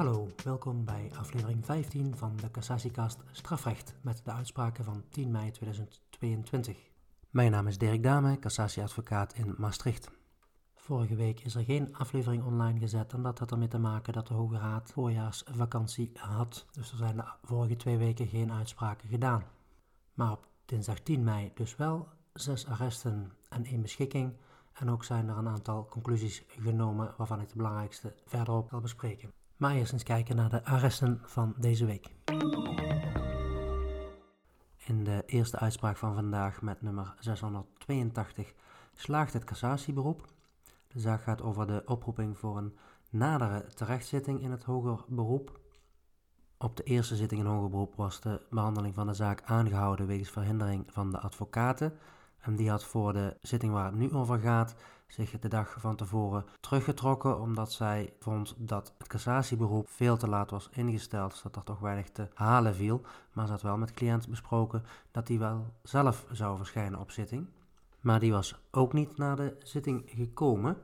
Hallo, welkom bij aflevering 15 van de Cassatiecast Strafrecht met de uitspraken van 10 mei 2022. Mijn naam is Dirk Dame, cassatieadvocaat in Maastricht. Vorige week is er geen aflevering online gezet en dat had ermee te maken dat de Hoge Raad voorjaarsvakantie had. Dus er zijn de vorige twee weken geen uitspraken gedaan. Maar op dinsdag 10 mei dus wel zes arresten en één beschikking. En ook zijn er een aantal conclusies genomen waarvan ik de belangrijkste verderop zal bespreken. Maar eerst eens kijken naar de arresten van deze week. In de eerste uitspraak van vandaag met nummer 682 slaagt het cassatieberoep. De zaak gaat over de oproeping voor een nadere terechtzitting in het hoger beroep. Op de eerste zitting in hoger beroep was de behandeling van de zaak aangehouden wegens verhindering van de advocaten. En die had voor de zitting waar het nu over gaat zich de dag van tevoren teruggetrokken omdat zij vond dat het cassatieberoep veel te laat was ingesteld, dus dat er toch weinig te halen viel. Maar ze had wel met cliënt besproken dat hij wel zelf zou verschijnen op zitting. Maar die was ook niet naar de zitting gekomen.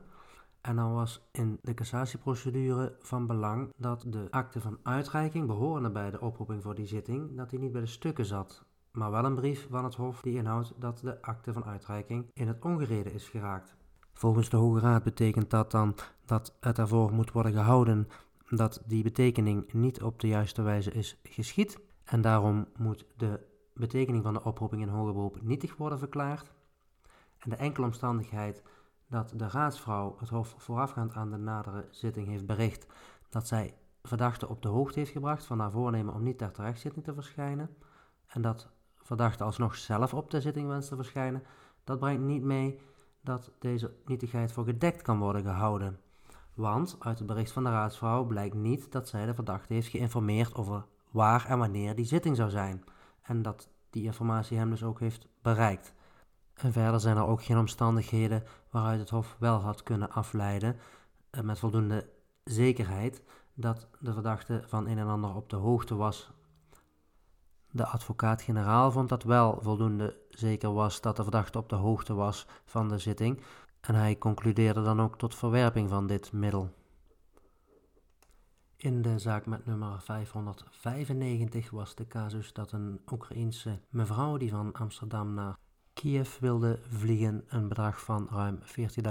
En dan was in de cassatieprocedure van belang dat de akte van uitreiking, behorende bij de oproeping voor die zitting, dat die niet bij de stukken zat maar wel een brief van het Hof die inhoudt dat de akte van uitreiking in het ongereden is geraakt. Volgens de Hoge Raad betekent dat dan dat het ervoor moet worden gehouden dat die betekening niet op de juiste wijze is geschied en daarom moet de betekening van de oproeping in hoger beroep nietig worden verklaard. En de enkele omstandigheid dat de raadsvrouw het Hof voorafgaand aan de nadere zitting heeft bericht dat zij verdachte op de hoogte heeft gebracht van haar voornemen om niet ter terechtzitting te verschijnen en dat verdachte alsnog zelf op de zitting wenst te verschijnen, dat brengt niet mee dat deze nietigheid voor gedekt kan worden gehouden. Want uit het bericht van de raadsvrouw blijkt niet dat zij de verdachte heeft geïnformeerd over waar en wanneer die zitting zou zijn. En dat die informatie hem dus ook heeft bereikt. En verder zijn er ook geen omstandigheden waaruit het Hof wel had kunnen afleiden, eh, met voldoende zekerheid, dat de verdachte van een en ander op de hoogte was de advocaat-generaal vond dat wel voldoende zeker was dat de verdachte op de hoogte was van de zitting en hij concludeerde dan ook tot verwerping van dit middel. In de zaak met nummer 595 was de casus dat een Oekraïense mevrouw die van Amsterdam naar Kiev wilde vliegen een bedrag van ruim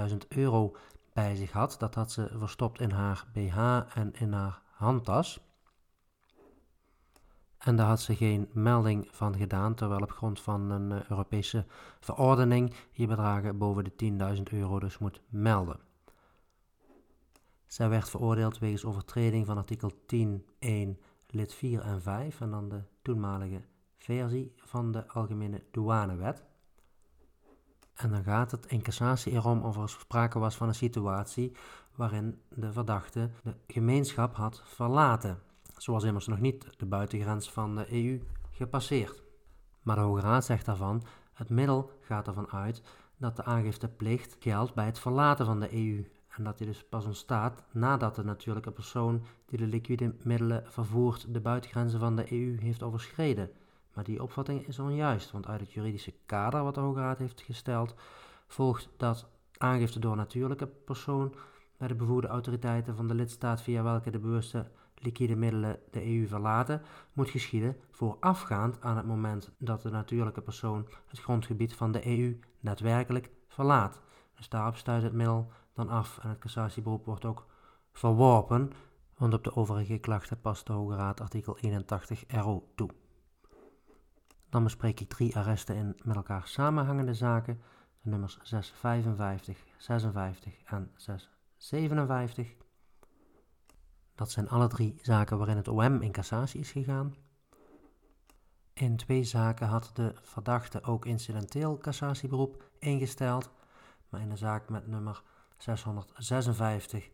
14.000 euro bij zich had. Dat had ze verstopt in haar BH en in haar handtas. En daar had ze geen melding van gedaan, terwijl op grond van een eh, Europese verordening je bedragen boven de 10.000 euro dus moet melden. Zij werd veroordeeld wegens overtreding van artikel 10.1 lid 4 en 5 en dan de toenmalige versie van de Algemene Douanewet. En dan gaat het in cassatie erom of er sprake was van een situatie waarin de verdachte de gemeenschap had verlaten. Zo was immers nog niet de buitengrens van de EU gepasseerd. Maar de Hoge Raad zegt daarvan: het middel gaat ervan uit dat de aangifteplicht geldt bij het verlaten van de EU. En dat die dus pas ontstaat nadat de natuurlijke persoon die de liquide middelen vervoert de buitengrenzen van de EU heeft overschreden. Maar die opvatting is onjuist, want uit het juridische kader wat de Hoge Raad heeft gesteld, volgt dat aangifte door natuurlijke persoon bij de bevoegde autoriteiten van de lidstaat via welke de bewuste liquide middelen de EU verlaten, moet geschieden voorafgaand aan het moment dat de natuurlijke persoon het grondgebied van de EU daadwerkelijk verlaat. Dus daarop stuit het middel dan af en het cassatieberoep wordt ook verworpen, want op de overige klachten past de Hoge Raad artikel 81 RO toe. Dan bespreek ik drie arresten in met elkaar samenhangende zaken, de nummers 655, 56 en 657. Dat zijn alle drie zaken waarin het OM in cassatie is gegaan. In twee zaken had de verdachte ook incidenteel cassatieberoep ingesteld, maar in de zaak met nummer 656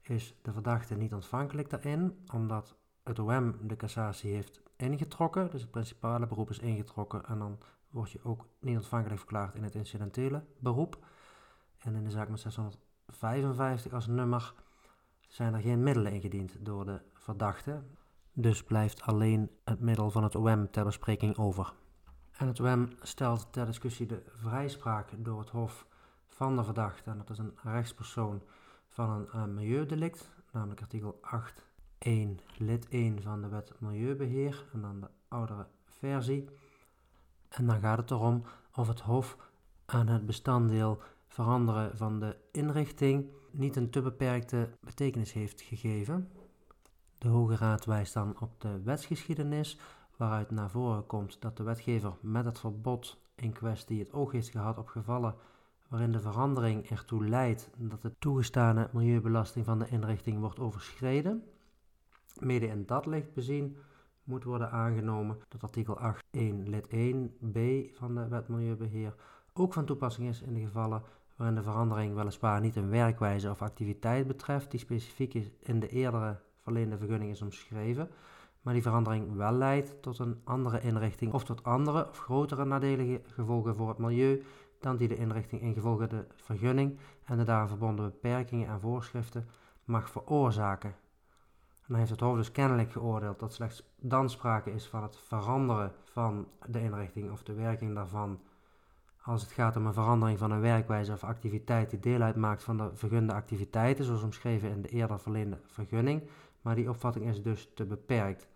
is de verdachte niet ontvankelijk daarin, omdat het OM de cassatie heeft ingetrokken, dus het principale beroep is ingetrokken en dan word je ook niet ontvankelijk verklaard in het incidentele beroep. En in de zaak met 655 als nummer zijn er geen middelen ingediend door de verdachte. Dus blijft alleen het middel van het OM ter bespreking over. En het OM stelt ter discussie de vrijspraak door het Hof van de verdachte, en dat is een rechtspersoon van een, milieudelict, namelijk artikel 1, lid 1 van de wet Milieubeheer en dan de oudere versie. En dan gaat het erom of het Hof aan het bestanddeel veranderen van de inrichting niet een te beperkte betekenis heeft gegeven. De Hoge Raad wijst dan op de wetsgeschiedenis, waaruit naar voren komt dat de wetgever met het verbod in kwestie het oog heeft gehad op gevallen waarin de verandering ertoe leidt dat de toegestane milieubelasting van de inrichting wordt overschreden. Mede in dat licht bezien moet worden aangenomen dat artikel 8.1 lid 1b van de wet Milieubeheer ook van toepassing is in de gevallen waarin de verandering weliswaar niet een werkwijze of activiteit betreft die specifiek is in de eerdere verleende vergunning is omschreven, maar die verandering wel leidt tot een andere inrichting of tot andere of grotere nadelige gevolgen voor het milieu dan die de inrichting ingevolge de vergunning en de daaraan verbonden beperkingen en voorschriften mag veroorzaken. En dan heeft het Hof dus kennelijk geoordeeld dat slechts dan sprake is van het veranderen van de inrichting of de werking daarvan als het gaat om een verandering van een werkwijze of activiteit die deel uitmaakt van de vergunde activiteiten, zoals omschreven in de eerder verleende vergunning, maar die opvatting is dus te beperkt.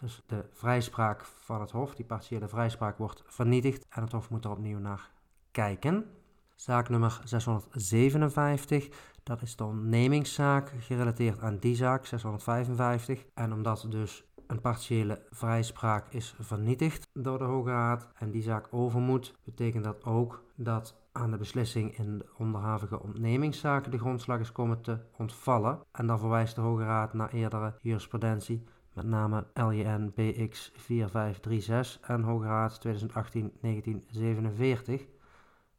Dus de vrijspraak van het Hof, die partiële vrijspraak, wordt vernietigd en het Hof moet er opnieuw naar kijken. Zaak nummer 657, dat is de ondernemingszaak gerelateerd aan die zaak 655. En omdat dus een partiële vrijspraak is vernietigd door de Hoge Raad en die zaak over moet, betekent dat ook dat aan de beslissing in de onderhavige ontnemingszaken de grondslag is komen te ontvallen. En dan verwijst de Hoge Raad naar eerdere jurisprudentie, met name LJN BX 4536 en Hoge Raad 2018-1947.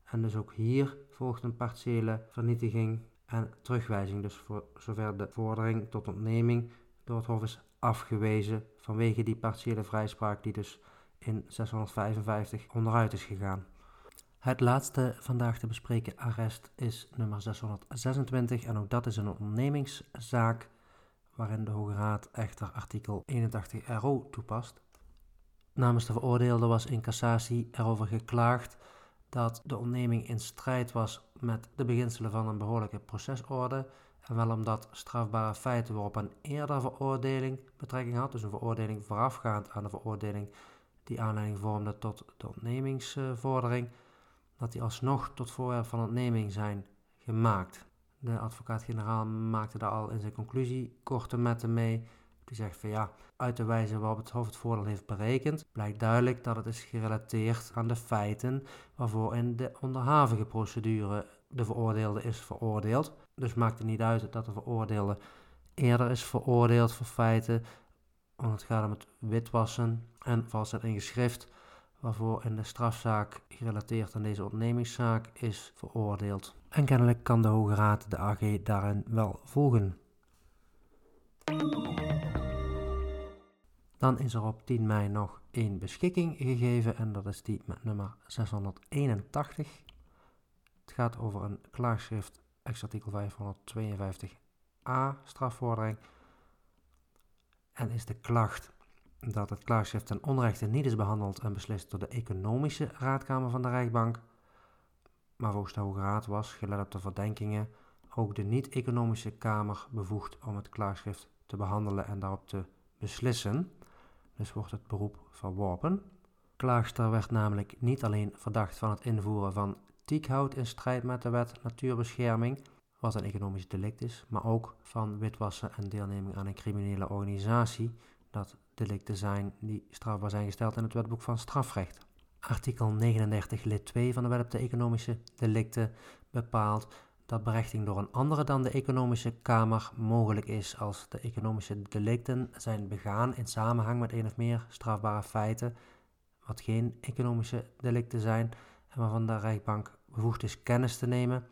En dus ook hier volgt een partiële vernietiging en terugwijzing. Dus voor zover de vordering tot ontneming door het Hof is afgewezen vanwege die partiële vrijspraak die dus in 655 onderuit is gegaan. Het laatste vandaag te bespreken arrest is nummer 626 en ook dat is een ondernemingszaak waarin de Hoge Raad echter artikel 81 RO toepast. Namens de veroordeelde was in cassatie erover geklaagd dat de ontneming in strijd was met de beginselen van een behoorlijke procesorde en wel omdat strafbare feiten waarop een eerdere veroordeling betrekking had, dus een veroordeling voorafgaand aan de veroordeling die aanleiding vormde tot de ontnemingsvordering, dat die alsnog tot voorwerp van ontneming zijn gemaakt. De advocaat-generaal maakte daar al in zijn conclusie korte metten mee. Die zegt van ja, uit de wijze waarop het Hof het voordeel heeft berekend, blijkt duidelijk dat het is gerelateerd aan de feiten waarvoor in de onderhavige procedure de veroordeelde is veroordeeld. Dus maakt het niet uit dat de veroordeelde eerder is veroordeeld voor feiten, want het gaat om het witwassen en valsheid in geschrift, waarvoor in de strafzaak gerelateerd aan deze ontnemingszaak is veroordeeld. En kennelijk kan de Hoge Raad de AG daarin wel volgen. Dan is er op 10 mei nog één beschikking gegeven en dat is die met nummer 681. Het gaat over een klaagschrift ex-artikel 552a strafvordering. En is de klacht dat het klaagschrift ten onrechte niet is behandeld en beslist door de Economische Raadkamer van de Rechtbank. Maar volgens de Hoge Raad was, gelet op de verdenkingen, ook de niet-economische Kamer bevoegd om het klaagschrift te behandelen en daarop te beslissen. Dus wordt het beroep verworpen. Klaagster werd namelijk niet alleen verdacht van het invoeren van tiekhout in strijd met de wet natuurbescherming, wat een economisch delict is, maar ook van witwassen en deelneming aan een criminele organisatie, dat delicten zijn die strafbaar zijn gesteld in het wetboek van strafrecht. Artikel 39 lid 2 van de wet op de economische delicten bepaalt dat berechting door een andere dan de economische kamer mogelijk is als de economische delicten zijn begaan in samenhang met een of meer strafbare feiten, wat geen economische delicten zijn en waarvan de rechtbank bevoegd is kennis te nemen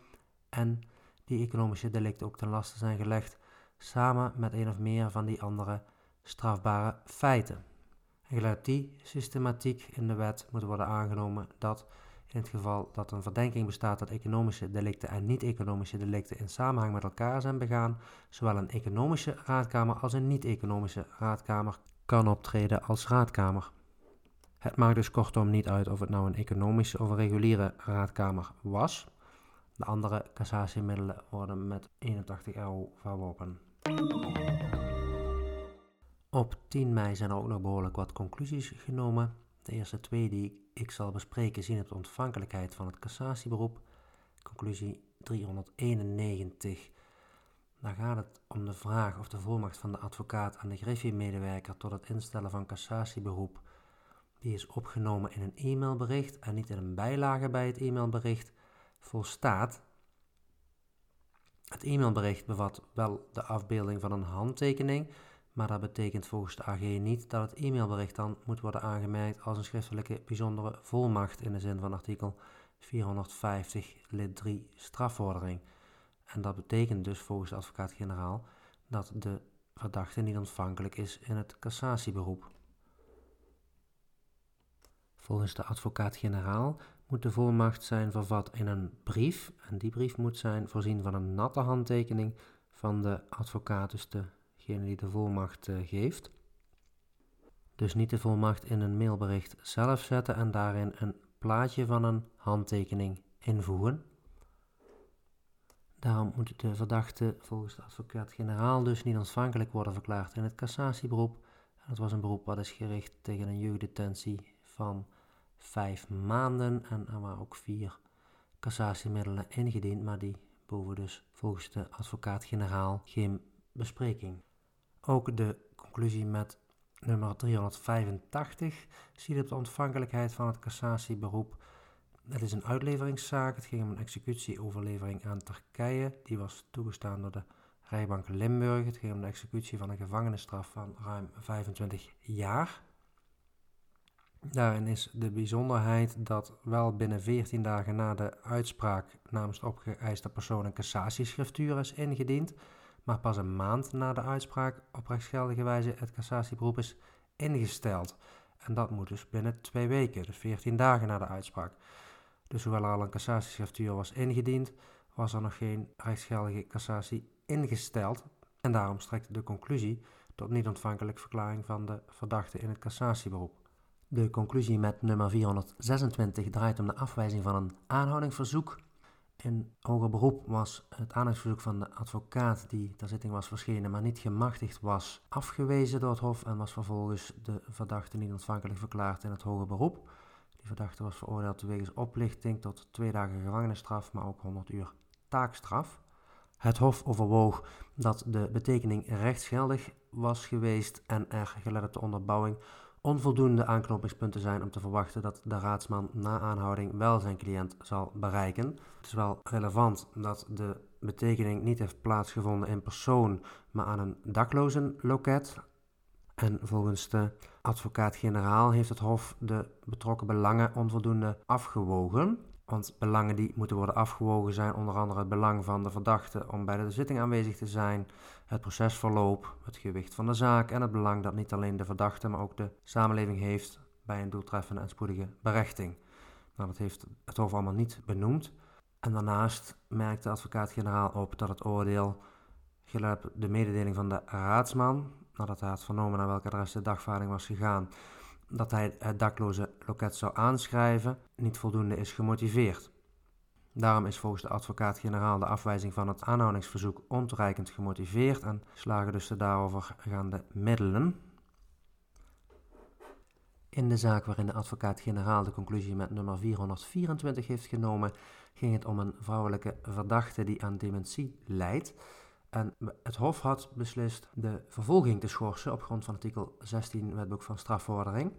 en die economische delicten ook ten laste zijn gelegd, samen met een of meer van die andere strafbare feiten. En gelet die systematiek in de wet moet worden aangenomen dat in het geval dat een verdenking bestaat dat economische delicten en niet-economische delicten in samenhang met elkaar zijn begaan, zowel een economische raadkamer als een niet-economische raadkamer kan optreden als raadkamer. Het maakt dus kortom niet uit of het nou een economische of een reguliere raadkamer was. De andere cassatiemiddelen worden met 81 euro verworpen. Op 10 mei zijn er ook nog behoorlijk wat conclusies genomen. De eerste twee die ik zal bespreken zien op de ontvankelijkheid van het cassatieberoep. Conclusie 391. Dan gaat het om de vraag of de volmacht van de advocaat aan de griffiemedewerker tot het instellen van cassatieberoep, die is opgenomen in een e-mailbericht en niet in een bijlage bij het e-mailbericht, volstaat. Het e-mailbericht bevat wel de afbeelding van een handtekening, maar dat betekent volgens de AG niet dat het e-mailbericht dan moet worden aangemerkt als een schriftelijke bijzondere volmacht in de zin van artikel 450 lid 3 strafvordering. En dat betekent dus volgens de advocaat-generaal dat de verdachte niet ontvankelijk is in het cassatieberoep. Volgens de advocaat-generaal moet de volmacht zijn vervat in een brief en die brief moet zijn voorzien van een natte handtekening van de advocaat, dus degene die de volmacht uh, geeft. Dus niet de volmacht in een mailbericht zelf zetten en daarin een plaatje van een handtekening invoegen. Daarom moet de verdachte volgens de advocaat-generaal dus niet ontvankelijk worden verklaard in het cassatieberoep. En dat was een beroep wat is gericht tegen een jeugddetentie van vijf maanden en er waren ook vier cassatiemiddelen ingediend, maar die boven dus volgens de advocaat-generaal geen bespreking. Ook de conclusie met nummer 385 ziet op de ontvankelijkheid van het cassatieberoep het is een uitleveringszaak. Het ging om een executieoverlevering aan Turkije. Die was toegestaan door de rechtbank Limburg. Het ging om de executie van een gevangenisstraf van ruim 25 jaar. Daarin is de bijzonderheid dat wel binnen 14 dagen na de uitspraak namens de opgeëiste persoon een cassatieschriftuur is ingediend, maar pas een maand na de uitspraak op rechtsgeldige wijze het cassatieberoep is ingesteld. En dat moet dus binnen twee weken, dus 14 dagen na de uitspraak. Dus hoewel er al een cassatieschriftuur was ingediend, was er nog geen rechtsgeldige cassatie ingesteld. En daarom strekt de conclusie tot niet ontvankelijk verklaring van de verdachte in het cassatieberoep. De conclusie met nummer 426 draait om de afwijzing van een aanhoudingsverzoek. In hoger beroep was het aanhoudingsverzoek van de advocaat die ter zitting was verschenen, maar niet gemachtigd was, afgewezen door het Hof en was vervolgens de verdachte niet ontvankelijk verklaard in het hoger beroep. Die verdachte was veroordeeld wegens oplichting tot twee dagen gevangenisstraf, maar ook 100 uur taakstraf. Het Hof overwoog dat de betekening rechtsgeldig was geweest en er, gelet op de onderbouwing, onvoldoende aanknopingspunten zijn om te verwachten dat de raadsman na aanhouding wel zijn cliënt zal bereiken. Het is wel relevant dat de betekening niet heeft plaatsgevonden in persoon, maar aan een daklozenloket. En volgens de advocaat-generaal heeft het Hof de betrokken belangen onvoldoende afgewogen. Want belangen die moeten worden afgewogen zijn onder andere het belang van de verdachte om bij de zitting aanwezig te zijn, het procesverloop, het gewicht van de zaak en het belang dat niet alleen de verdachte, maar ook de samenleving heeft bij een doeltreffende en spoedige berechting. Nou, dat heeft het Hof allemaal niet benoemd. En daarnaast merkt de advocaat-generaal op dat het oordeel, gelet de mededeling van de raadsman, nadat hij had vernomen naar welke adres de dagvaarding was gegaan, dat hij het dakloze loket zou aanschrijven, niet voldoende is gemotiveerd. Daarom is volgens de advocaat-generaal de afwijzing van het aanhoudingsverzoek ontoereikend gemotiveerd en slagen dus de daarover gaande middelen. In de zaak waarin de advocaat-generaal de conclusie met nummer 424 heeft genomen, ging het om een vrouwelijke verdachte die aan dementie leidt. En het Hof had beslist de vervolging te schorsen op grond van artikel 16 Wetboek van Strafvordering.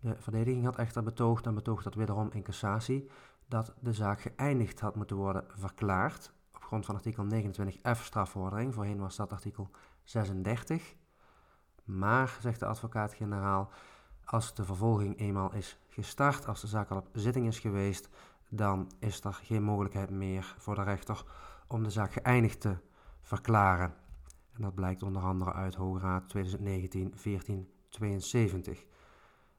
De verdediging had echter betoogd en betoogd dat wederom in cassatie dat de zaak geëindigd had moeten worden verklaard op grond van artikel 29f strafvordering. Voorheen was dat artikel 36. Maar, zegt de advocaat-generaal, als de vervolging eenmaal is gestart, als de zaak al op zitting is geweest, dan is er geen mogelijkheid meer voor de rechter om de zaak geëindigd te verklaren. En dat blijkt onder andere uit Hoge Raad 2019-1472.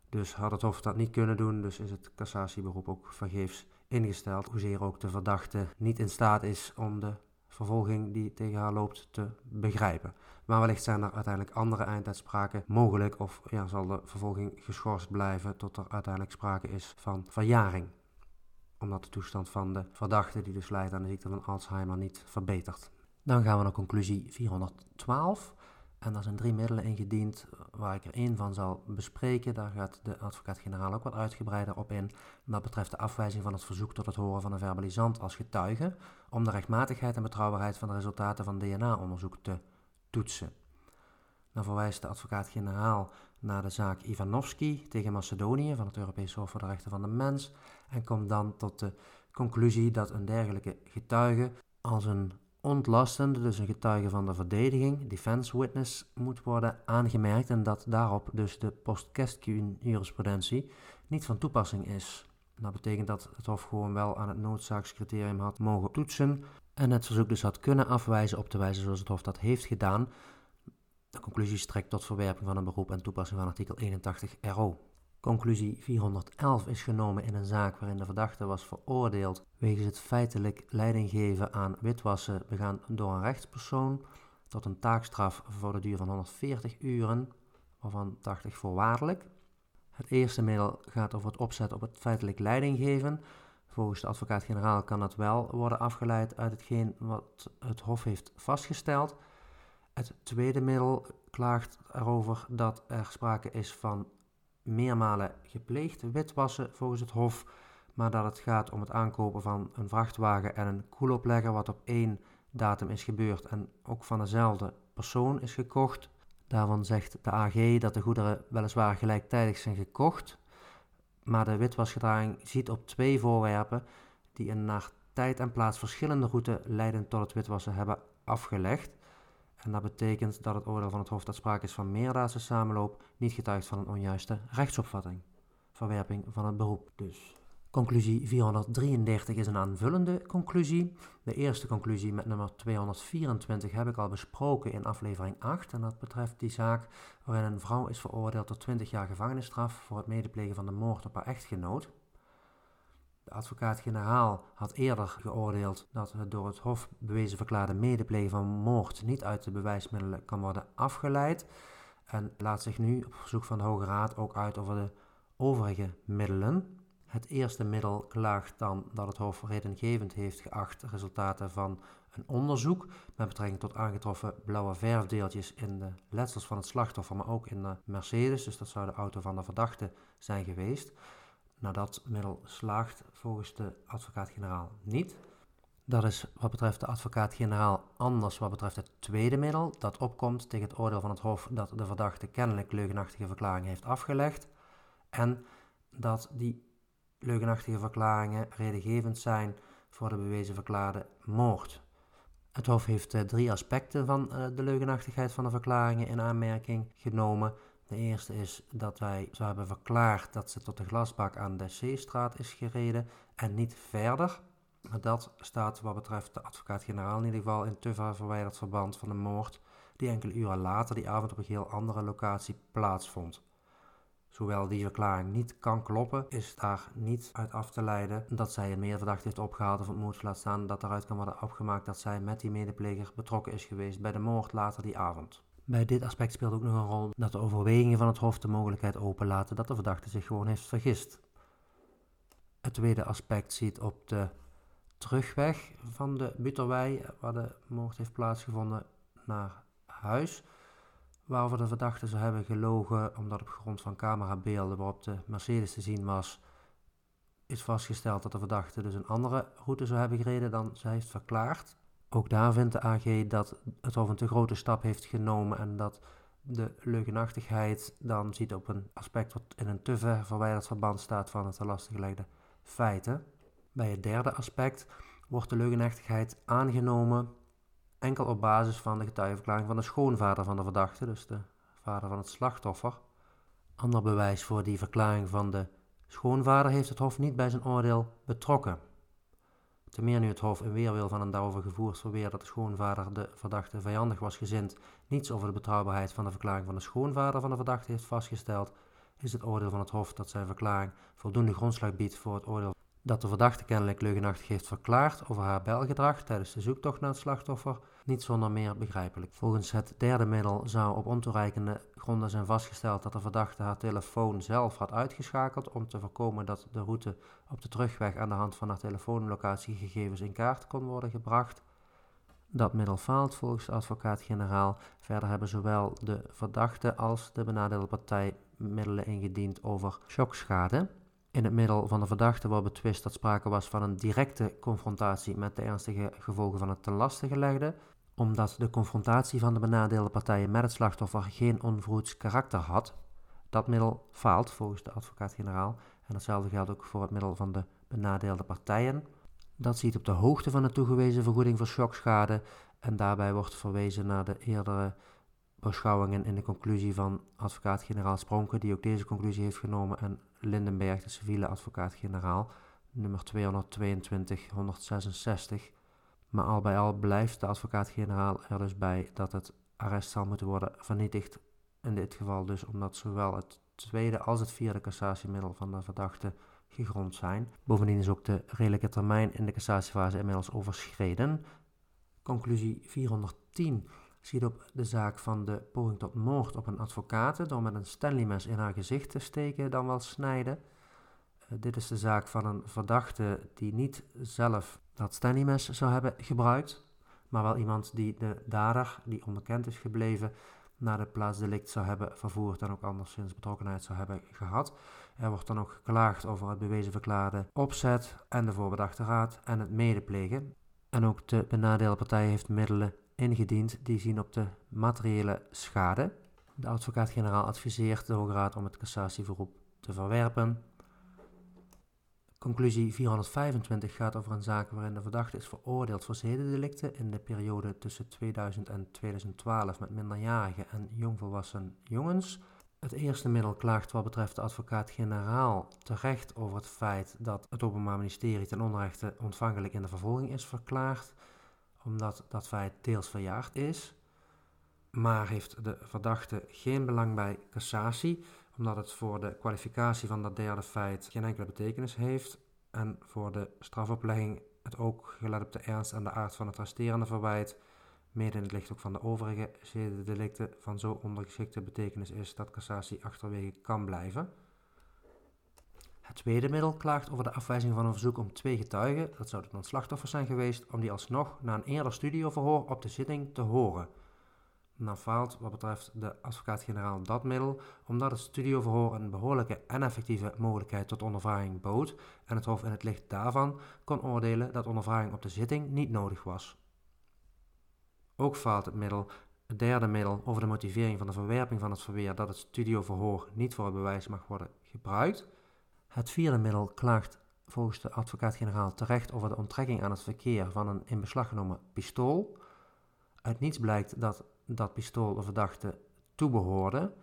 Dus had het Hof dat niet kunnen doen, dus is het cassatieberoep ook vergeefs ingesteld. Hoezeer ook de verdachte niet in staat is om de vervolging die tegen haar loopt te begrijpen. Maar wellicht zijn er uiteindelijk andere einduitspraken mogelijk of ja, zal de vervolging geschorst blijven tot er uiteindelijk sprake is van verjaring. Omdat de toestand van de verdachte die dus lijdt aan de ziekte van Alzheimer niet verbetert. Dan gaan we naar conclusie 412. En daar zijn drie middelen ingediend, waar ik er één van zal bespreken. Daar gaat de advocaat-generaal ook wat uitgebreider op in. Dat betreft de afwijzing van het verzoek tot het horen van een verbalisant als getuige, om de rechtmatigheid en betrouwbaarheid van de resultaten van DNA-onderzoek te toetsen. Dan verwijst de advocaat-generaal naar de zaak Ivanovski tegen Macedonië van het Europees Hof voor de Rechten van de Mens en komt dan tot de conclusie dat een dergelijke getuige als een ontlastende, dus een getuige van de verdediging, defense witness, moet worden aangemerkt en dat daarop dus de post jurisprudentie niet van toepassing is. Dat betekent dat het Hof gewoon wel aan het noodzakscriterium had mogen toetsen en het verzoek dus had kunnen afwijzen op de wijze zoals het Hof dat heeft gedaan. De conclusie strekt tot verwerping van een beroep en toepassing van artikel 81 RO. Conclusie 411 is genomen in een zaak waarin de verdachte was veroordeeld wegens het feitelijk leiding geven aan witwassen begaan door een rechtspersoon tot een taakstraf voor de duur van 140 uren, waarvan 80 voorwaardelijk. Het eerste middel gaat over het opzet op het feitelijk leiding geven. Volgens de advocaat-generaal kan het wel worden afgeleid uit hetgeen wat het Hof heeft vastgesteld. Het tweede middel klaagt erover dat er sprake is van meermalen gepleegd witwassen volgens het Hof, maar dat het gaat om het aankopen van een vrachtwagen en een koeloplegger, wat op één datum is gebeurd en ook van dezelfde persoon is gekocht. Daarvan zegt de AG dat de goederen weliswaar gelijktijdig zijn gekocht, maar de witwasgedraging ziet op twee voorwerpen die een naar tijd en plaats verschillende route leidend tot het witwassen hebben afgelegd. En dat betekent dat het oordeel van het Hof dat sprake is van meerdaadse samenloop niet getuigt van een onjuiste rechtsopvatting. Verwerping van het beroep dus. Conclusie 433 is een aanvullende conclusie. De eerste conclusie met nummer 224 heb ik al besproken in aflevering 8 en dat betreft die zaak waarin een vrouw is veroordeeld tot 20 jaar gevangenisstraf voor het medeplegen van de moord op haar echtgenoot. De advocaat-generaal had eerder geoordeeld dat het door het Hof bewezen verklaarde medeplegen van moord niet uit de bewijsmiddelen kan worden afgeleid. En laat zich nu op verzoek van de Hoge Raad ook uit over de overige middelen. Het eerste middel klaagt dan dat het Hof redengevend heeft geacht resultaten van een onderzoek met betrekking tot aangetroffen blauwe verfdeeltjes in de letsels van het slachtoffer, maar ook in de Mercedes, dus dat zou de auto van de verdachte zijn geweest. Nou, dat middel slaagt volgens de advocaat-generaal niet. Dat is wat betreft de advocaat-generaal anders wat betreft het tweede middel dat opkomt tegen het oordeel van het Hof dat de verdachte kennelijk leugenachtige verklaring heeft afgelegd en dat die leugenachtige verklaringen redengevend zijn voor de bewezen verklaarde moord. Het Hof heeft uh, drie aspecten van uh, de leugenachtigheid van de verklaringen in aanmerking genomen. De eerste is dat wij zo hebben verklaard dat ze tot de glasbak aan de C-straat is gereden en niet verder. Dat staat wat betreft de advocaat-generaal in ieder geval in te ver verwijderd verband van de moord die enkele uren later die avond op een heel andere locatie plaatsvond. Zowel die verklaring niet kan kloppen, is daar niet uit af te leiden dat zij een medeverdachte heeft opgehaald of moord laat staan dat eruit kan worden opgemaakt dat zij met die medepleger betrokken is geweest bij de moord later die avond. Bij dit aspect speelt ook nog een rol dat de overwegingen van het Hof de mogelijkheid openlaten dat de verdachte zich gewoon heeft vergist. Het tweede aspect ziet op de terugweg van de Butterwei, waar de moord heeft plaatsgevonden, naar huis. Waarover de verdachte zou hebben gelogen omdat op grond van camerabeelden waarop de Mercedes te zien was, is vastgesteld dat de verdachte dus een andere route zou hebben gereden dan ze heeft verklaard. Ook daar vindt de AG dat het Hof een te grote stap heeft genomen en dat de leugenachtigheid dan ziet op een aspect wat in een te ver verwijderd verband staat van het te lastiggelegde feiten. Bij het derde aspect wordt de leugenachtigheid aangenomen enkel op basis van de getuigenverklaring van de schoonvader van de verdachte, dus de vader van het slachtoffer. Ander bewijs voor die verklaring van de schoonvader heeft het Hof niet bij zijn oordeel betrokken. Ten meer nu het Hof in weerwil van een daarover gevoerd verweer dat de schoonvader de verdachte vijandig was gezind, niets over de betrouwbaarheid van de verklaring van de schoonvader van de verdachte heeft vastgesteld, is het oordeel van het Hof dat zijn verklaring voldoende grondslag biedt voor het oordeel dat de verdachte kennelijk leugenachtig heeft verklaard over haar belgedrag tijdens de zoektocht naar het slachtoffer, niet zonder meer begrijpelijk. Volgens het derde middel zou op ontoereikende gronden zijn vastgesteld dat de verdachte haar telefoon zelf had uitgeschakeld om te voorkomen dat de route op de terugweg aan de hand van haar telefoonlocatiegegevens in kaart kon worden gebracht. Dat middel faalt volgens de advocaat-generaal. Verder hebben zowel de verdachte als de benadeelde partij middelen ingediend over shockschade. In het middel van de verdachte wordt betwist dat sprake was van een directe confrontatie met de ernstige gevolgen van het ten laste gelegde, omdat de confrontatie van de benadeelde partijen met het slachtoffer geen onvroeds karakter had. Dat middel faalt volgens de advocaat-generaal en hetzelfde geldt ook voor het middel van de benadeelde partijen. Dat ziet op de hoogte van de toegewezen vergoeding voor shockschade en daarbij wordt verwezen naar de eerdere beschouwingen in de conclusie van advocaat-generaal Spronke, die ook deze conclusie heeft genomen, en Lindenberg, de civiele advocaat-generaal, nummer 222-166. Maar al bij al blijft de advocaat-generaal er dus bij dat het arrest zal moeten worden vernietigd. In dit geval dus omdat zowel het tweede als het vierde cassatiemiddel van de verdachte gegrond zijn. Bovendien is ook de redelijke termijn in de cassatiefase inmiddels overschreden. Conclusie 410 ziet op de zaak van de poging tot moord op een advocaat door met een Stanley-mes in haar gezicht te steken, dan wel snijden. Uh, dit is de zaak van een verdachte die niet zelf dat Stanley-mes zou hebben gebruikt, maar wel iemand die de dader, die onbekend is gebleven, naar de plaats delict zou hebben vervoerd en ook anderszins betrokkenheid zou hebben gehad. Er wordt dan ook geklaagd over het bewezen verklaarde opzet en de voorbedachte raad en het medeplegen. En ook de benadeelde partij heeft middelen ingediend die zien op de materiële schade. De advocaat-generaal adviseert de Hoge Raad om het cassatieverroep te verwerpen. Conclusie 425 gaat over een zaak waarin de verdachte is veroordeeld voor zedendelicten in de periode tussen 2000 en 2012 met minderjarige en jongvolwassen jongens. Het eerste middel klaagt wat betreft de advocaat-generaal terecht over het feit dat het Openbaar Ministerie ten onrechte ontvankelijk in de vervolging is verklaard omdat dat feit deels verjaard is. Maar heeft de verdachte geen belang bij cassatie, omdat het voor de kwalificatie van dat derde feit geen enkele betekenis heeft. En voor de strafoplegging het ook, gelet op de ernst en de aard van het resterende verwijt, mede in het licht ook van de overige zedendelicten, van zo ondergeschikte betekenis is dat cassatie achterwege kan blijven. Het tweede middel klaagt over de afwijzing van een verzoek om twee getuigen, dat zouden dan slachtoffers zijn geweest, om die alsnog na een eerder studioverhoor op de zitting te horen. Dan faalt wat betreft de advocaat-generaal dat middel, omdat het studioverhoor een behoorlijke en effectieve mogelijkheid tot ondervraging bood en het Hof in het licht daarvan kon oordelen dat ondervraging op de zitting niet nodig was. Ook faalt het middel, het derde middel, over de motivering van de verwerping van het verweer dat het studioverhoor niet voor het bewijs mag worden gebruikt. Het vierde middel klaagt volgens de advocaat-generaal terecht over de onttrekking aan het verkeer van een in beslag genomen pistool. Uit niets blijkt dat dat pistool de verdachte toebehoorde,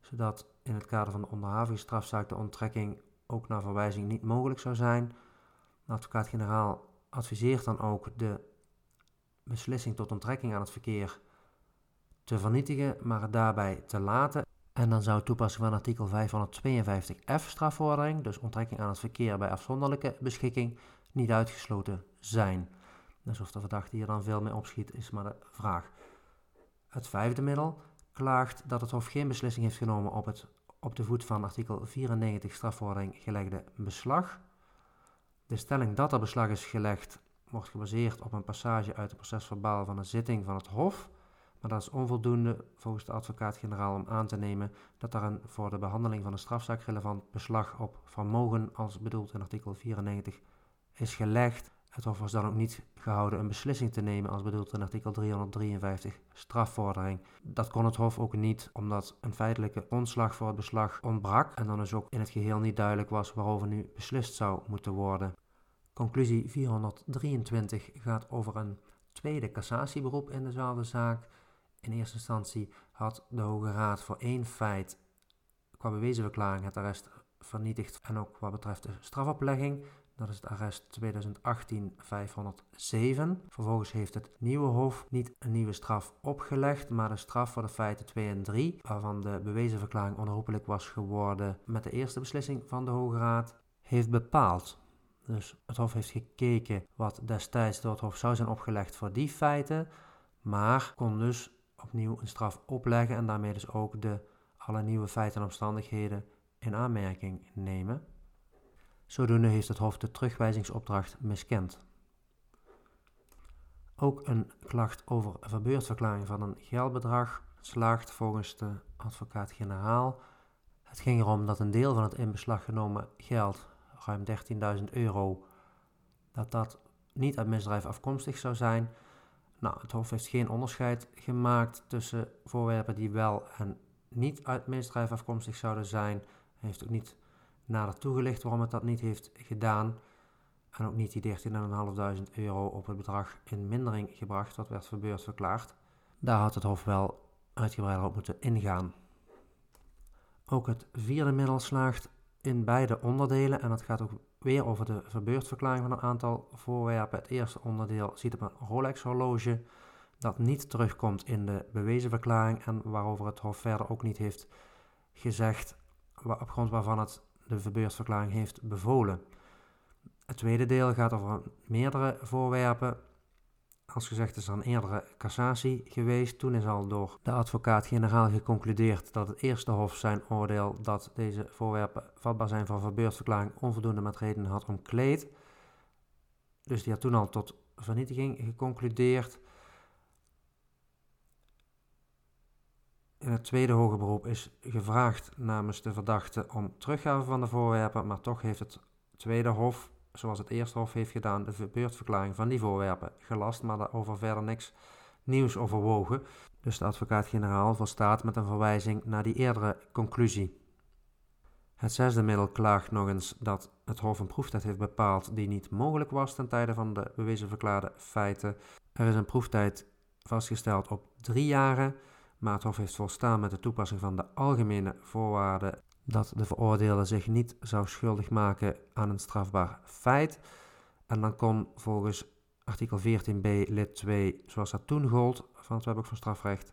zodat in het kader van de onderhavingsstrafzaak de onttrekking ook naar verwijzing niet mogelijk zou zijn. De advocaat-generaal adviseert dan ook de beslissing tot onttrekking aan het verkeer te vernietigen, maar het daarbij te laten en dan zou toepassing van artikel 552f strafvordering, dus onttrekking aan het verkeer bij afzonderlijke beschikking, niet uitgesloten zijn. Dus of de verdachte hier dan veel mee opschiet, is maar de vraag. Het vijfde middel klaagt dat het Hof geen beslissing heeft genomen op het op de voet van artikel 94 strafvordering gelegde beslag. De stelling dat er beslag is gelegd wordt gebaseerd op een passage uit het procesverbaal van een zitting van het Hof maar dat is onvoldoende volgens de advocaat-generaal om aan te nemen dat er een voor de behandeling van een strafzaak relevant beslag op vermogen, als bedoeld in artikel 94, is gelegd. Het Hof was dan ook niet gehouden een beslissing te nemen als bedoeld in artikel 353 strafvordering. Dat kon het Hof ook niet, omdat een feitelijke ontslag voor het beslag ontbrak en dan dus ook in het geheel niet duidelijk was waarover nu beslist zou moeten worden. Conclusie 423 gaat over een tweede cassatieberoep in dezelfde zaak. In eerste instantie had de Hoge Raad voor één feit qua bewezen verklaring het arrest vernietigd en ook wat betreft de strafoplegging. Dat is het arrest 2018-507. Vervolgens heeft het nieuwe Hof niet een nieuwe straf opgelegd, maar de straf voor de feiten 2 en 3, waarvan de bewezen verklaring onherroepelijk was geworden met de eerste beslissing van de Hoge Raad, heeft bepaald. Dus het Hof heeft gekeken wat destijds door het Hof zou zijn opgelegd voor die feiten, maar kon dus opnieuw een straf opleggen en daarmee dus ook de alle nieuwe feiten en omstandigheden in aanmerking nemen. Zodoende heeft het Hof de terugwijzingsopdracht miskend. Ook een klacht over verbeurdverklaring van een geldbedrag slaagt volgens de advocaat-generaal. Het ging erom dat een deel van het in beslag genomen geld, ruim 13.000 euro, dat dat niet uit misdrijf afkomstig zou zijn. Nou, het Hof heeft geen onderscheid gemaakt tussen voorwerpen die wel en niet uit misdrijf afkomstig zouden zijn. Hij heeft ook niet nader toegelicht waarom het dat niet heeft gedaan. En ook niet die 13.500 euro op het bedrag in mindering gebracht, wat werd verbeurd verklaard. Daar had het Hof wel uitgebreider op moeten ingaan. Ook het vierde middel slaagt in beide onderdelen en dat gaat ook weer over de verbeurdverklaring van een aantal voorwerpen. Het eerste onderdeel ziet op een Rolex-horloge dat niet terugkomt in de bewezen verklaring en waarover het Hof verder ook niet heeft gezegd op grond waarvan het de verbeurdverklaring heeft bevolen. Het tweede deel gaat over meerdere voorwerpen. Als gezegd is er een eerdere cassatie geweest. Toen is al door de advocaat-generaal geconcludeerd dat het eerste hof zijn oordeel dat deze voorwerpen vatbaar zijn voor verbeurdverklaring onvoldoende met redenen had omkleed. Dus die had toen al tot vernietiging geconcludeerd. In het tweede hoge beroep is gevraagd namens de verdachte om teruggave van de voorwerpen, maar toch heeft het tweede hof, zoals het eerste hof heeft gedaan, de verbeurdverklaring van die voorwerpen gelast, maar daarover verder niks nieuws overwogen. Dus de advocaat-generaal volstaat met een verwijzing naar die eerdere conclusie. Het zesde middel klaagt nog eens dat het Hof een proeftijd heeft bepaald die niet mogelijk was ten tijde van de bewezen verklaarde feiten. Er is een proeftijd vastgesteld op drie jaren. Maar het Hof heeft volstaan met de toepassing van de algemene voorwaarden dat de veroordeelde zich niet zou schuldig maken aan een strafbaar feit. En dan kon volgens artikel 14b lid 2, zoals dat toen gold van het Wetboek van Strafrecht,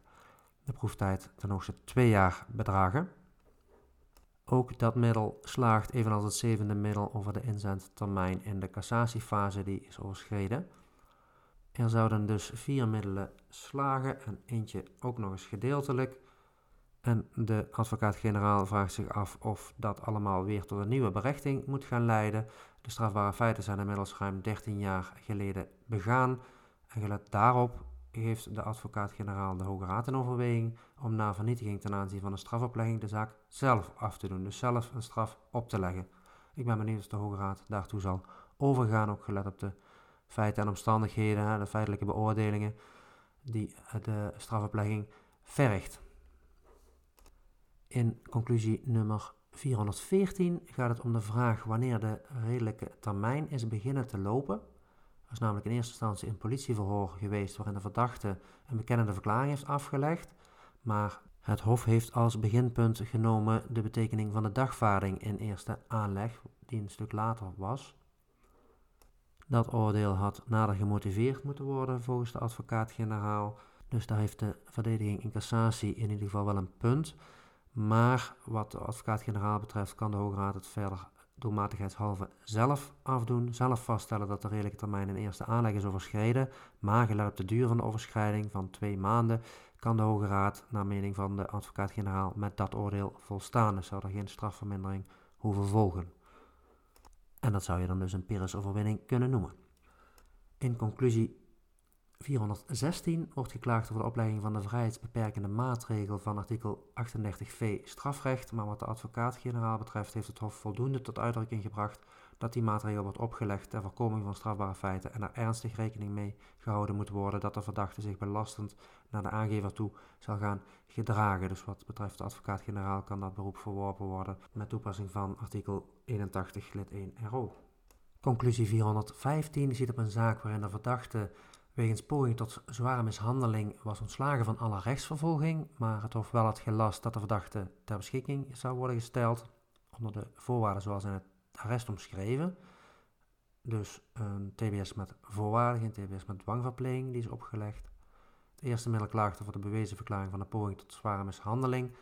de proeftijd ten hoogste twee jaar bedragen. Ook dat middel slaagt, evenals het zevende middel over de inzendtermijn in de cassatiefase, die is overschreden. Er zouden dus vier middelen slagen en eentje ook nog eens gedeeltelijk. En de advocaat-generaal vraagt zich af of dat allemaal weer tot een nieuwe berechting moet gaan leiden. De strafbare feiten zijn inmiddels ruim 13 jaar geleden begaan. En gelet daarop geeft de advocaat-generaal de Hoge Raad in overweging om na vernietiging ten aanzien van een strafoplegging de zaak zelf af te doen. Dus zelf een straf op te leggen. Ik ben benieuwd of de Hoge Raad daartoe zal overgaan, ook gelet op de feiten en omstandigheden, de feitelijke beoordelingen die de strafoplegging vergt. In conclusie nummer 414 gaat het om de vraag wanneer de redelijke termijn is beginnen te lopen. Er is namelijk in eerste instantie een politieverhoor geweest waarin de verdachte een bekennende verklaring heeft afgelegd, maar het Hof heeft als beginpunt genomen de betekening van de dagvaarding in eerste aanleg, die een stuk later was. Dat oordeel had nader gemotiveerd moeten worden volgens de advocaat-generaal. Dus daar heeft de verdediging in cassatie in ieder geval wel een punt. Maar wat de advocaat-generaal betreft kan de Hoge Raad het verder doelmatigheidshalve zelf afdoen. Zelf vaststellen dat de redelijke termijn in eerste aanleg is overschreden. Maar gelet op de duur van de overschrijding van twee maanden kan de Hoge Raad, naar mening van de advocaat-generaal, met dat oordeel volstaan. Dus zou er geen strafvermindering hoeven volgen. En dat zou je dan dus een Pyrrhus-overwinning kunnen noemen. In conclusie 416 wordt geklaagd over de oplegging van de vrijheidsbeperkende maatregel van artikel 38v strafrecht, maar wat de advocaat-generaal betreft heeft het Hof voldoende tot uitdrukking gebracht dat die maatregel wordt opgelegd ter voorkoming van strafbare feiten en er ernstig rekening mee gehouden moet worden dat de verdachte zich belastend naar de aangever toe zal gaan gedragen. Dus wat betreft de advocaat-generaal kan dat beroep verworpen worden met toepassing van artikel 81 lid 1 RO. Conclusie 415 ziet op een zaak waarin de verdachte wegens poging tot zware mishandeling was ontslagen van alle rechtsvervolging, maar het Hof wel had gelast dat de verdachte ter beschikking zou worden gesteld onder de voorwaarden zoals in het arrest omschreven. Dus een TBS met voorwaarden, geen TBS met dwangverpleging, die is opgelegd. Het eerste middel klaagde voor de bewezen verklaring van de poging tot zware mishandeling.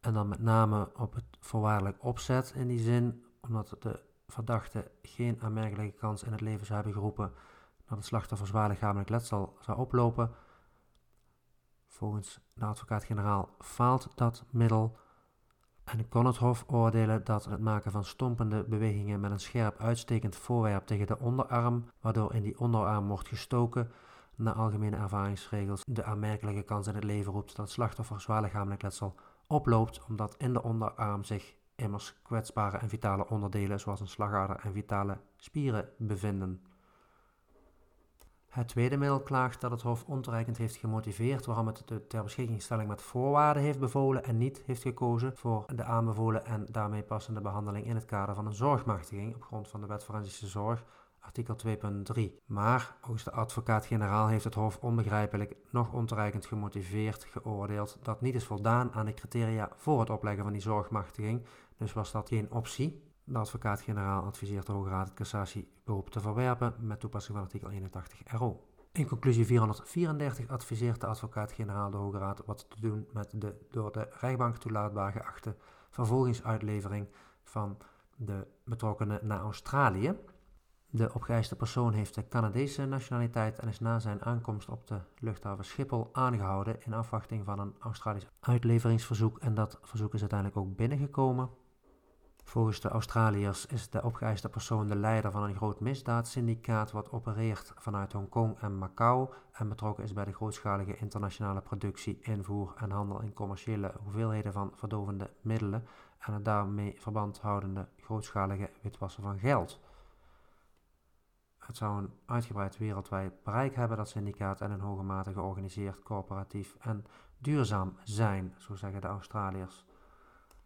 En dan met name op het voorwaardelijk opzet in die zin, omdat de verdachte geen aanmerkelijke kans in het leven zou hebben geroepen dat het slachtoffer zwaar lichamelijk letsel zou oplopen. Volgens de advocaat-generaal faalt dat middel en kon het Hof oordelen dat het maken van stompende bewegingen met een scherp uitstekend voorwerp tegen de onderarm, waardoor in die onderarm wordt gestoken, naar algemene ervaringsregels de aanmerkelijke kans in het leven roept dat het slachtoffer zwaar lichamelijk letsel oploopt, omdat in de onderarm zich immers kwetsbare en vitale onderdelen zoals een slagader en vitale spieren bevinden. Het tweede middel klaagt dat het Hof ontoereikend heeft gemotiveerd waarom het de ter beschikkingstelling met voorwaarden heeft bevolen en niet heeft gekozen voor de aanbevolen en daarmee passende behandeling in het kader van een zorgmachtiging op grond van de Wet Forensische Zorg, artikel 2.3. Maar, volgens de advocaat-generaal heeft het Hof onbegrijpelijk nog ontoereikend gemotiveerd geoordeeld dat niet is voldaan aan de criteria voor het opleggen van die zorgmachtiging, dus was dat geen optie. De advocaat-generaal adviseert de Hoge Raad het cassatieberoep te verwerpen met toepassing van artikel 81 RO. In conclusie 434 adviseert de advocaat-generaal de Hoge Raad wat te doen met de door de rechtbank toelaatbaar geachte vervolgingsuitlevering van de betrokkenen naar Australië. De opgeëiste persoon heeft de Canadese nationaliteit en is na zijn aankomst op de luchthaven Schiphol aangehouden in afwachting van een Australisch uitleveringsverzoek en dat verzoek is uiteindelijk ook binnengekomen. Volgens de Australiërs is de opgeëiste persoon de leider van een groot misdaadsyndicaat wat opereert vanuit Hongkong en Macau en betrokken is bij de grootschalige internationale productie, invoer en handel in commerciële hoeveelheden van verdovende middelen en het daarmee verband houdende grootschalige witwassen van geld. Het zou een uitgebreid wereldwijd bereik hebben, dat syndicaat, en in hoge mate georganiseerd, corporatief en duurzaam zijn, zo zeggen de Australiërs.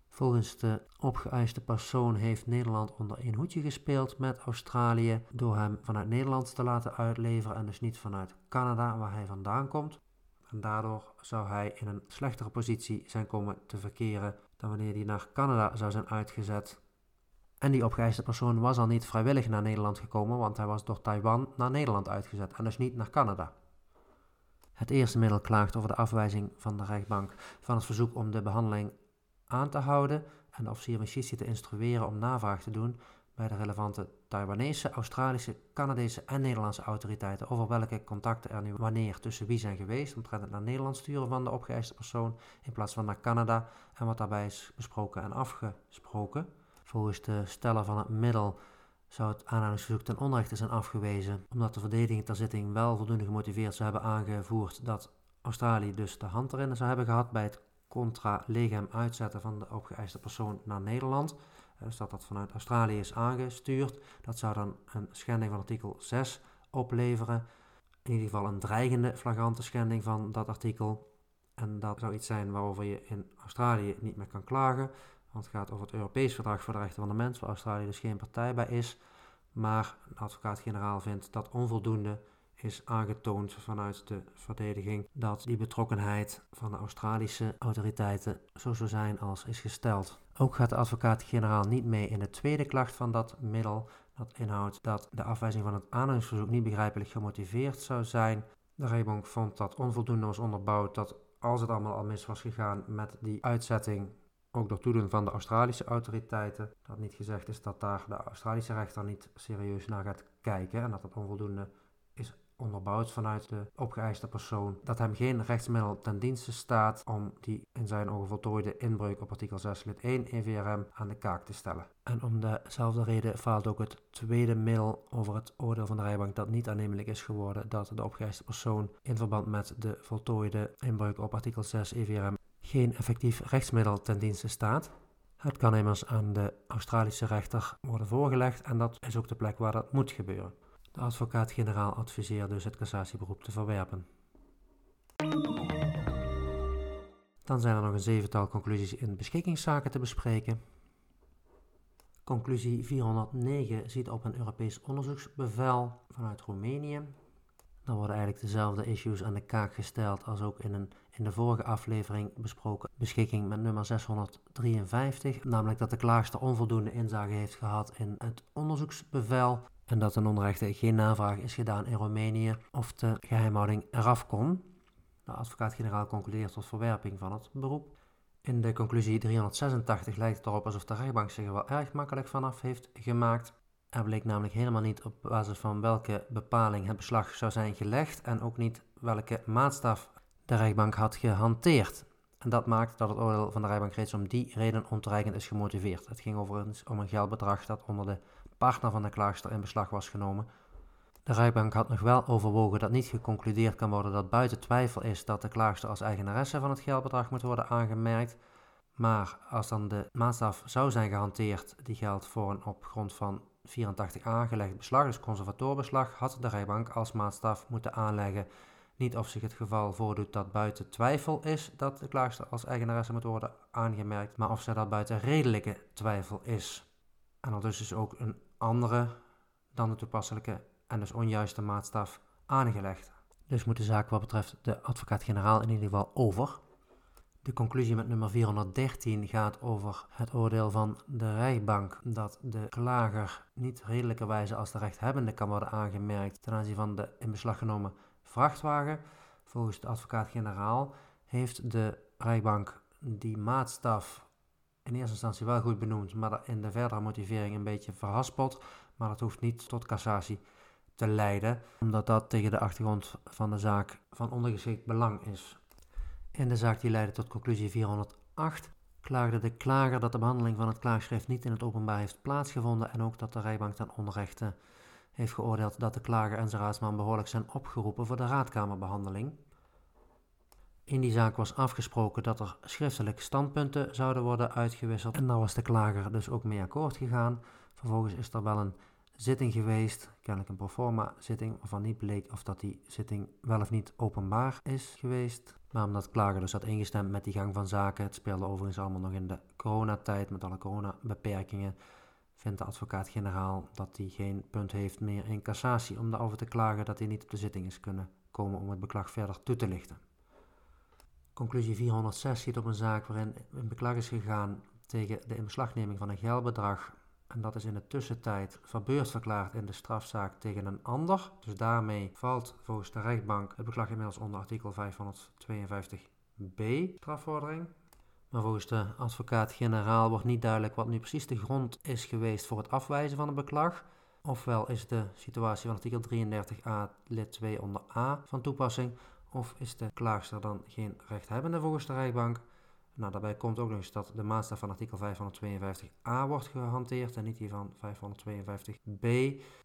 Volgens de opgeëiste persoon heeft Nederland onder één hoedje gespeeld met Australië door hem vanuit Nederland te laten uitleveren en dus niet vanuit Canada waar hij vandaan komt. En daardoor zou hij in een slechtere positie zijn komen te verkeren dan wanneer hij naar Canada zou zijn uitgezet. En die opgeëiste persoon was al niet vrijwillig naar Nederland gekomen, want hij was door Taiwan naar Nederland uitgezet en dus niet naar Canada. Het eerste middel klaagt over de afwijzing van de rechtbank van het verzoek om de behandeling aan te houden en de officier van justitie te instrueren om navraag te doen bij de relevante Taiwanese, Australische, Canadese en Nederlandse autoriteiten over welke contacten er nu wanneer tussen wie zijn geweest omtrent het naar Nederland sturen van de opgeëiste persoon in plaats van naar Canada en wat daarbij is besproken en afgesproken. Volgens de steller van het middel zou het aanhalingsverzoek ten onrechte zijn afgewezen, omdat de verdediging ter zitting wel voldoende gemotiveerd zou hebben aangevoerd dat Australië dus de hand erin zou hebben gehad bij het contra legem uitzetten van de opgeëiste persoon naar Nederland. Dus dat dat vanuit Australië is aangestuurd. Dat zou dan een schending van artikel 6 opleveren. In ieder geval een dreigende flagrante schending van dat artikel. En dat zou iets zijn waarover je in Australië niet meer kan klagen. Want het gaat over het Europees Verdrag voor de Rechten van de Mens, waar Australië dus geen partij bij is. Maar de advocaat-generaal vindt dat onvoldoende is aangetoond vanuit de verdediging dat die betrokkenheid van de Australische autoriteiten zo zou zijn als is gesteld. Ook gaat de advocaat-generaal niet mee in de tweede klacht van dat middel. Dat inhoudt dat de afwijzing van het aanhoudingsverzoek niet begrijpelijk gemotiveerd zou zijn. De rechtbank vond dat onvoldoende was onderbouwd dat als het allemaal al mis was gegaan met die uitzetting, ook door toedoen van de Australische autoriteiten, dat niet gezegd is dat daar de Australische rechter niet serieus naar gaat kijken en dat het onvoldoende onderbouwd vanuit de opgeëiste persoon dat hem geen rechtsmiddel ten dienste staat om die in zijn ogen voltooide inbreuk op artikel 6 lid 1 EVRM aan de kaak te stellen. En om dezelfde reden faalt ook het tweede middel over het oordeel van de rijbank dat niet aannemelijk is geworden dat de opgeëiste persoon in verband met de voltooide inbreuk op artikel 6 EVRM geen effectief rechtsmiddel ten dienste staat. Het kan immers aan de Australische rechter worden voorgelegd en dat is ook de plek waar dat moet gebeuren. De advocaat-generaal adviseert dus het cassatieberoep te verwerpen. Dan zijn er nog een zevental conclusies in beschikkingszaken te bespreken. Conclusie 409 ziet op een Europees onderzoeksbevel vanuit Roemenië. Dan worden eigenlijk dezelfde issues aan de kaak gesteld als ook in, een, in de vorige aflevering besproken beschikking met nummer 653, namelijk dat de klaagster onvoldoende inzage heeft gehad in het onderzoeksbevel en dat ten onrechte geen navraag is gedaan in Roemenië of de geheimhouding eraf kon. De advocaat-generaal concludeert tot verwerping van het beroep. In de conclusie 386 lijkt het erop alsof de rechtbank zich er wel erg makkelijk vanaf heeft gemaakt. Er bleek namelijk helemaal niet op basis van welke bepaling het beslag zou zijn gelegd en ook niet welke maatstaf de rechtbank had gehanteerd. En dat maakt dat het oordeel van de rijbank reeds om die reden ontoereikend is gemotiveerd. Het ging overigens om een geldbedrag dat onder de partner van de klaagster in beslag was genomen. De rijbank had nog wel overwogen dat niet geconcludeerd kan worden dat buiten twijfel is dat de klaagster als eigenaresse van het geldbedrag moet worden aangemerkt. Maar als dan de maatstaf zou zijn gehanteerd die geldt voor een op grond van 84 aangelegd beslag, dus conservatorbeslag, had de rijbank als maatstaf moeten aanleggen niet of zich het geval voordoet dat buiten twijfel is dat de klaagster als eigenaresse moet worden aangemerkt, maar of zij dat buiten redelijke twijfel is. En er dus is ook een andere dan de toepasselijke en dus onjuiste maatstaf aangelegd. Dus moet de zaak wat betreft de advocaat-generaal in ieder geval over. De conclusie met nummer 413 gaat over het oordeel van de rechtbank dat de klager niet redelijkerwijze als de rechthebbende kan worden aangemerkt ten aanzien van de in beslag genomen vrachtwagen. Volgens de advocaat-generaal heeft de rechtbank die maatstaf in eerste instantie wel goed benoemd, maar in de verdere motivering een beetje verhaspeld. Maar dat hoeft niet tot cassatie te leiden, omdat dat tegen de achtergrond van de zaak van ondergeschikt belang is. In de zaak die leidde tot conclusie 408 klaagde de klager dat de behandeling van het klaagschrift niet in het openbaar heeft plaatsgevonden en ook dat de rechtbank ten onrechte heeft geoordeeld dat de klager en zijn raadsman behoorlijk zijn opgeroepen voor de raadkamerbehandeling. In die zaak was afgesproken dat er schriftelijke standpunten zouden worden uitgewisseld en daar was de klager dus ook mee akkoord gegaan. Vervolgens is er wel een zitting geweest, kennelijk een proforma zitting, waarvan niet bleek of dat die zitting wel of niet openbaar is geweest. Maar omdat klager dus had ingestemd met die gang van zaken, het speelde overigens allemaal nog in de coronatijd met alle coronabeperkingen, vindt de advocaat-generaal dat hij geen punt heeft meer in cassatie om daarover te klagen dat hij niet op de zitting is kunnen komen om het beklag verder toe te lichten. Conclusie 406 ziet op een zaak waarin een beklag is gegaan tegen de inbeslagneming van een geldbedrag en dat is in de tussentijd verbeurd verklaard in de strafzaak tegen een ander. Dus daarmee valt volgens de rechtbank het beklag inmiddels onder artikel 552b strafvordering. Maar volgens de advocaat-generaal wordt niet duidelijk wat nu precies de grond is geweest voor het afwijzen van het beklag. Ofwel is de situatie van artikel 33a lid 2 onder a van toepassing, of is de klaagster dan geen rechthebbende volgens de rechtbank. Nou, daarbij komt ook nog eens dat de maatstaf van artikel 552a wordt gehanteerd en niet die van 552b.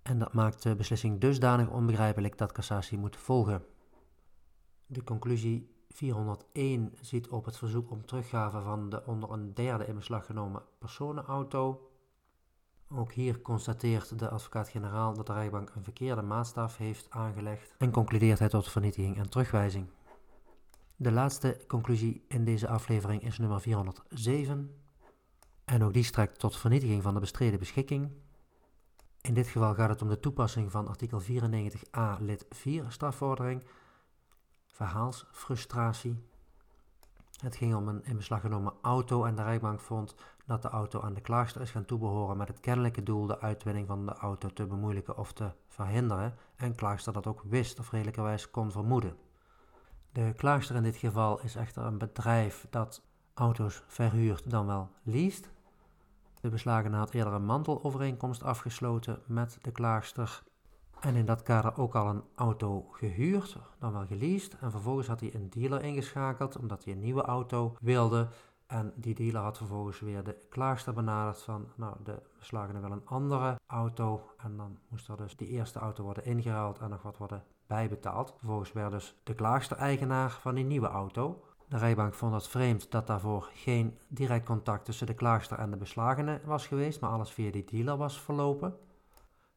En dat maakt de beslissing dusdanig onbegrijpelijk dat cassatie moet volgen. De conclusie 401 ziet op het verzoek om teruggave van de onder een derde in beslag genomen personenauto. Ook hier constateert de advocaat-generaal dat de rechtbank een verkeerde maatstaf heeft aangelegd en concludeert hij tot vernietiging en terugwijzing. De laatste conclusie in deze aflevering is nummer 407 en ook die strekt tot vernietiging van de bestreden beschikking. In dit geval gaat het om de toepassing van artikel 94a lid 4 strafvordering verhaalsfrustratie. Het ging om een in beslag genomen auto en de rechtbank vond dat de auto aan de klaagster is gaan toebehoren met het kennelijke doel de uitwinning van de auto te bemoeilijken of te verhinderen en klaagster dat ook wist of redelijkerwijs kon vermoeden. De klaagster in dit geval is echter een bedrijf dat auto's verhuurt dan wel leest. De beslagene had eerder een mantelovereenkomst afgesloten met de klaagster en in dat kader ook al een auto gehuurd, dan wel geleased. En vervolgens had hij een dealer ingeschakeld omdat hij een nieuwe auto wilde. En die dealer had vervolgens weer de klaagster benaderd van, nou, de beslagene wel een andere auto. En dan moest er dus die eerste auto worden ingeruild en nog wat worden bijbetaald. Vervolgens werd dus de klaagster eigenaar van die nieuwe auto. De rijbank vond het vreemd dat daarvoor geen direct contact tussen de klaagster en de beslagene was geweest, maar alles via die dealer was verlopen.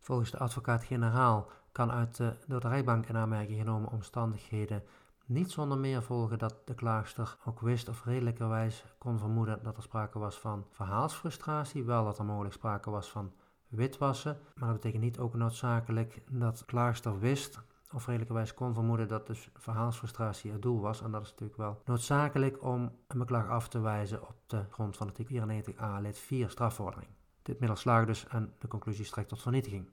Volgens de advocaat-generaal kan uit de door de rijbank in aanmerking genomen omstandigheden niet zonder meer volgen dat de klaagster ook wist of redelijkerwijs kon vermoeden dat er sprake was van verhaalsfrustratie, wel dat er mogelijk sprake was van witwassen, maar dat betekent niet ook noodzakelijk dat de klaagster wist of redelijkerwijs kon vermoeden dat dus verhaalsfrustratie het doel was. En dat is natuurlijk wel noodzakelijk om een beklag af te wijzen op de grond van artikel 94a lid 4 strafvordering. Dit middel slaagt dus en de conclusie strekt tot vernietiging.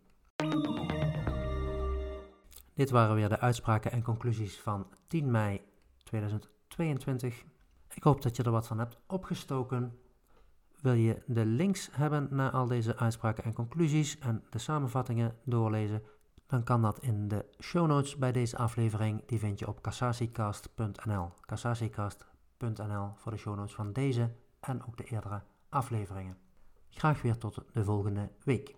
Dit waren weer de uitspraken en conclusies van 10 mei 2022. Ik hoop dat je er wat van hebt opgestoken. Wil je de links hebben naar al deze uitspraken en conclusies en de samenvattingen doorlezen, dan kan dat in de show notes bij deze aflevering. Die vind je op cassatiecast.nl. cassatiecast.nl voor de show notes van deze en ook de eerdere afleveringen. Graag weer tot de volgende week.